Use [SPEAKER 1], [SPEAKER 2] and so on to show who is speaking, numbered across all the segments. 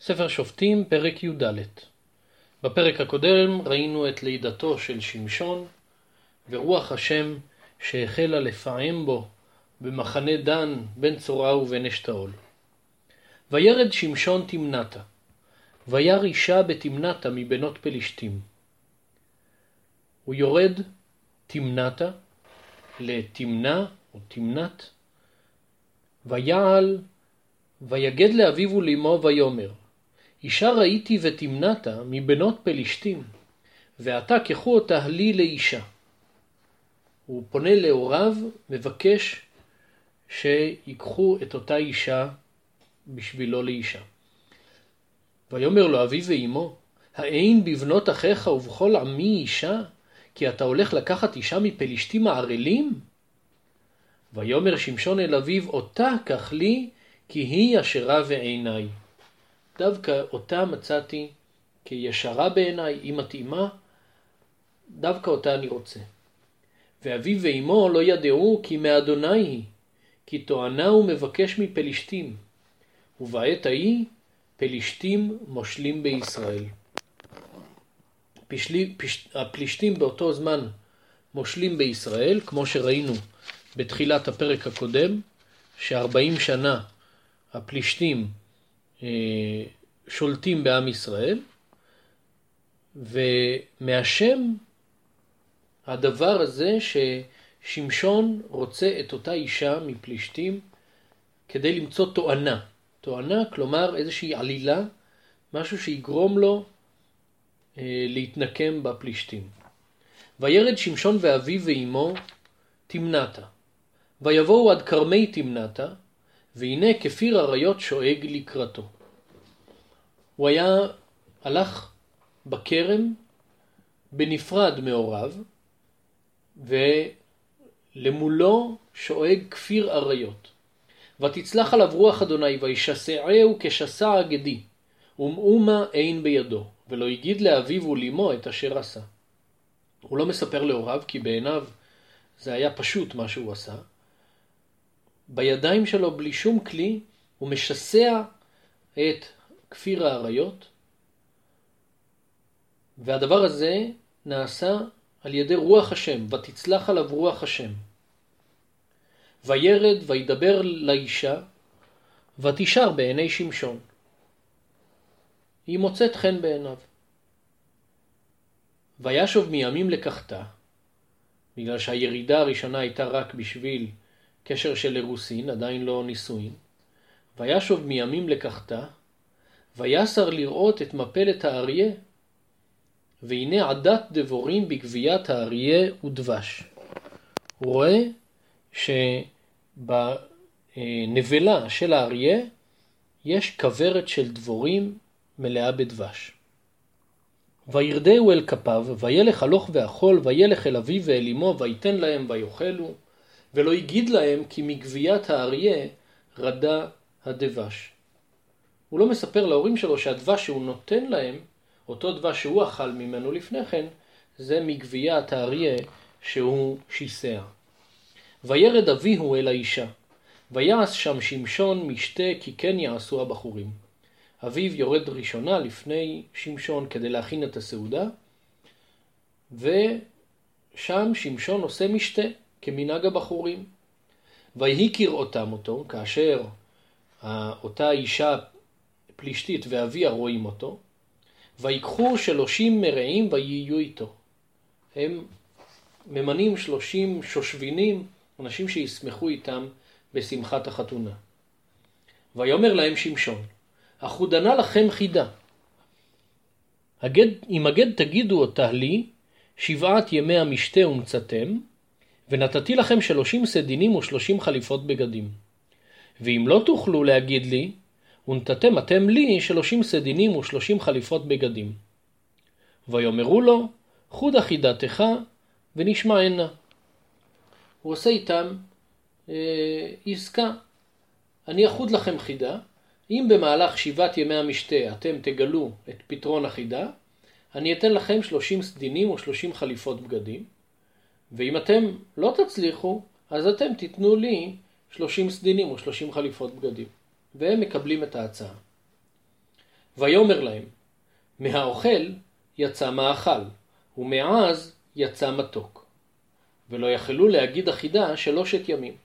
[SPEAKER 1] ספר שופטים, פרק י"ד. בפרק הקודם ראינו את לידתו של שמשון, ורוח השם שהחלה לפעם בו במחנה דן בין צורה ובין אשתאול. וירד שמשון תמנתה, וירא אישה בתמנתה מבנות פלישתים. הוא יורד תמנתה לתמנה או תמנת, ויעל ויגד לאביו ולאמו ויאמר אישה ראיתי ותמנתה מבנות פלישתים, ועתה קחו אותה לי לאישה. הוא פונה להוריו, מבקש שיקחו את אותה אישה בשבילו לאישה. ויאמר לו אביו ואמו, האין בבנות אחיך ובכל עמי אישה, כי אתה הולך לקחת אישה מפלישתים הערלים? ויאמר שמשון אל אביו, אותה קח לי, כי היא ישרה בעיניי. דווקא אותה מצאתי כישרה בעיניי, היא מתאימה, דווקא אותה אני רוצה. ואביו ואמו לא ידעו כי מאדוני היא, כי טוענה הוא מבקש מפלישתים, ובעת ההיא פלישתים מושלים בישראל. פשלי, פש, הפלישתים באותו זמן מושלים בישראל, כמו שראינו בתחילת הפרק הקודם, שארבעים שנה הפלישתים שולטים בעם ישראל, ומהשם הדבר הזה ששמשון רוצה את אותה אישה מפלישתים כדי למצוא תואנה. תואנה, כלומר איזושהי עלילה, משהו שיגרום לו אה, להתנקם בפלישתים. וירד שמשון ואביו ואמו תמנתה. ויבואו עד כרמי תמנתה, והנה כפיר אריות שואג לקראתו. הוא היה, הלך בכרם בנפרד מהוריו, ולמולו שואג כפיר אריות. ותצלח עליו רוח אדוני וישסעהו כשסע הגדי, ומאומה אין בידו, ולא הגיד לאביו ולאמו את אשר עשה. הוא לא מספר להוריו כי בעיניו זה היה פשוט מה שהוא עשה, בידיים שלו בלי שום כלי, הוא משסע את כפיר האריות, והדבר הזה נעשה על ידי רוח השם, ותצלח עליו רוח השם. וירד וידבר לאישה, ותשאר בעיני שמשון. היא מוצאת חן בעיניו. וישוב מימים לקחתה, בגלל שהירידה הראשונה הייתה רק בשביל קשר של אירוסין, עדיין לא נישואין. וישוב מימים לקחתה, ויסר לראות את מפלת האריה, והנה עדת דבורים בגביית האריה ודבש. הוא רואה שבנבלה של האריה יש כוורת של דבורים מלאה בדבש. וירדהו אל כפיו, וילך הלוך ואכול, וילך אל אביו ואל אמו, ויתן להם ויאכלו. ולא הגיד להם כי מגביית האריה רדה הדבש. הוא לא מספר להורים שלו שהדבש שהוא נותן להם, אותו דבש שהוא אכל ממנו לפני כן, זה מגביית האריה שהוא שיסע. וירד אביהו אל האישה, ויעש שם שמשון משתה כי כן יעשו הבחורים. אביו יורד ראשונה לפני שמשון כדי להכין את הסעודה, ושם שמשון עושה משתה. כמנהג הבחורים. ויהי כראותם אותו, כאשר אותה אישה פלישתית ואביה רואים אותו, ויקחו שלושים מרעים ויהיו איתו. הם ממנים שלושים שושבינים, אנשים שישמחו איתם בשמחת החתונה. ויאמר להם שמשון, אחודנה לכם חידה. הגד, אם הגד תגידו אותה לי, שבעת ימי המשתה ומצאתם, ונתתי לכם שלושים סדינים ושלושים חליפות בגדים. ואם לא תוכלו להגיד לי, ונתתם אתם לי שלושים סדינים ושלושים חליפות בגדים. ויאמרו לו, חוד אחידתך ונשמע הנה. הוא עושה איתם אה, עסקה. אני אחוד לכם חידה, אם במהלך שבעת ימי המשתה אתם תגלו את פתרון החידה, אני אתן לכם שלושים סדינים ושלושים חליפות בגדים. ואם אתם לא תצליחו, אז אתם תיתנו לי 30 סדינים או 30 חליפות בגדים. והם מקבלים את ההצעה. ויאמר להם, מהאוכל יצא מאכל, ומעז יצא מתוק. ולא יכלו להגיד החידה שלושת ימים.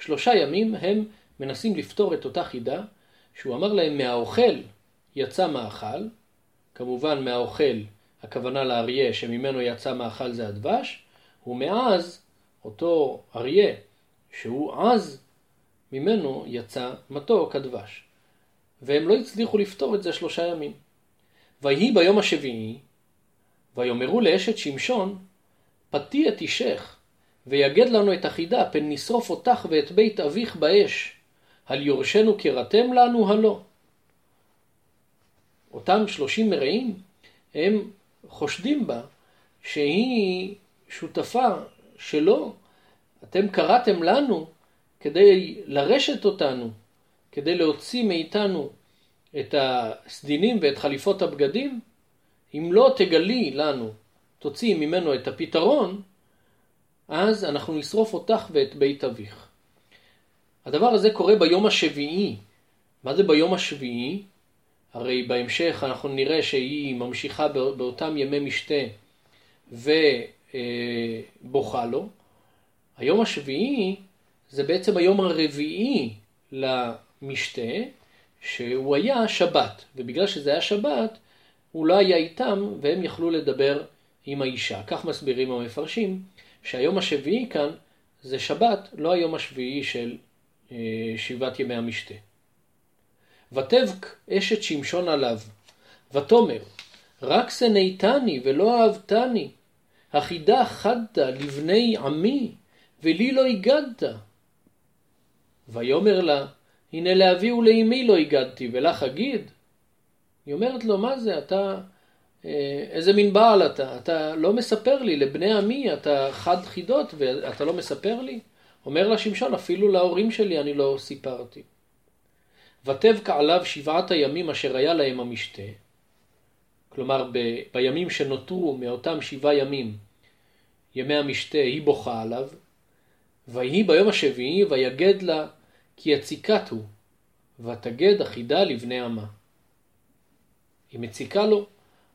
[SPEAKER 1] שלושה ימים הם מנסים לפתור את אותה חידה, שהוא אמר להם מהאוכל יצא מאכל, כמובן מהאוכל הכוונה לאריה שממנו יצא מאכל זה הדבש, ומאז אותו אריה שהוא עז, ממנו יצא מתוק הדבש. והם לא הצליחו לפתור את זה שלושה ימים. ויהי ביום השביעי, ויאמרו לאשת שמשון, פתי את אישך, ויגד לנו את החידה, פן נשרוף אותך ואת בית אביך באש, על יורשנו קראתם לנו הלא. אותם שלושים מרעים, הם חושדים בה שהיא שותפה שלו. אתם קראתם לנו כדי לרשת אותנו, כדי להוציא מאיתנו את הסדינים ואת חליפות הבגדים. אם לא תגלי לנו, תוציאי ממנו את הפתרון, אז אנחנו נשרוף אותך ואת בית אביך. הדבר הזה קורה ביום השביעי. מה זה ביום השביעי? הרי בהמשך אנחנו נראה שהיא ממשיכה באותם ימי משתה ובוכה לו. היום השביעי זה בעצם היום הרביעי למשתה, שהוא היה שבת, ובגלל שזה היה שבת, הוא לא היה איתם והם יכלו לדבר עם האישה. כך מסבירים המפרשים, שהיום השביעי כאן זה שבת, לא היום השביעי של אה, שבעת ימי המשתה. ותבק אשת שמשון עליו, ותאמר, רק שנאתני ולא אהבתני, החידה חדת לבני עמי, ולי לא הגדת. ויאמר לה, הנה לאבי ולאמי לא הגדתי, ולך אגיד? היא אומרת לו, מה זה, אתה, אה, איזה מין בעל אתה? אתה לא מספר לי, לבני עמי אתה חד חידות ואתה לא מספר לי? אומר לה שמשון, אפילו להורים שלי אני לא סיפרתי. ותבקע עליו שבעת הימים אשר היה להם המשתה, כלומר ב, בימים שנותרו מאותם שבעה ימים, ימי המשתה, היא בוכה עליו, ויהי ביום השביעי ויגד לה כי יציקת הוא, ותגד אחידה לבני עמה. היא מציקה לו,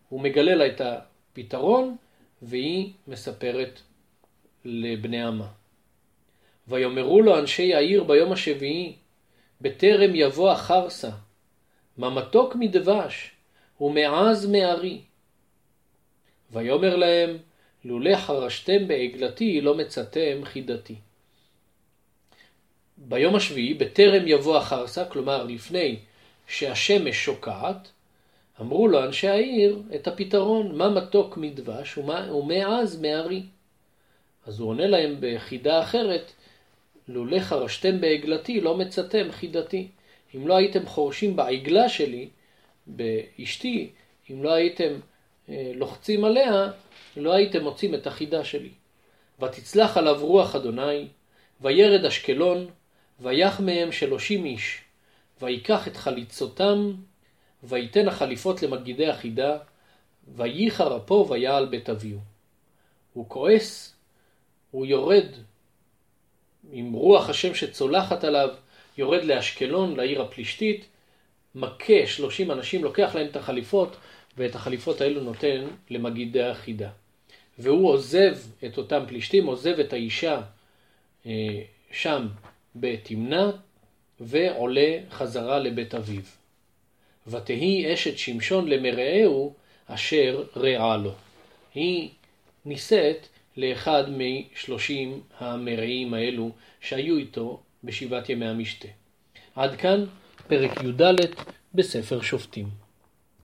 [SPEAKER 1] הוא מגלה לה את הפתרון, והיא מספרת לבני עמה. ויאמרו לו אנשי העיר ביום השביעי, בטרם יבוא החרסה, מה מתוק מדבש, ומעז מארי. ויאמר להם, לולא חרשתם בעגלתי, לא מצאתם חידתי. ביום השביעי, בטרם יבוא החרסה, כלומר לפני שהשמש שוקעת, אמרו לו אנשי העיר את הפתרון, מה מתוק מדבש ומה, ומעז מארי. אז הוא עונה להם בחידה אחרת, לולא חרשתם בעגלתי, לא מצאתם חידתי. אם לא הייתם חורשים בעגלה שלי, באשתי, אם לא הייתם לוחצים עליה, לא הייתם מוצאים את החידה שלי. ותצלח עליו רוח אדוני, וירד אשקלון, ויח מהם שלושים איש, ויקח את חליצותם, ויתן החליפות למגידי החידה, וייחר אפו ויעל בית אביהו. הוא כועס, הוא יורד עם רוח השם שצולחת עליו, יורד לאשקלון, לעיר הפלישתית, מכה שלושים אנשים, לוקח להם את החליפות, ואת החליפות האלו נותן למגידי החידה. והוא עוזב את אותם פלישתים, עוזב את האישה אה, שם בתמנע, ועולה חזרה לבית אביו. ותהי אשת שמשון למרעהו אשר רעה לו. היא נישאת לאחד משלושים המרעים האלו שהיו איתו בשבעת ימי המשתה. עד כאן פרק י"ד בספר שופטים.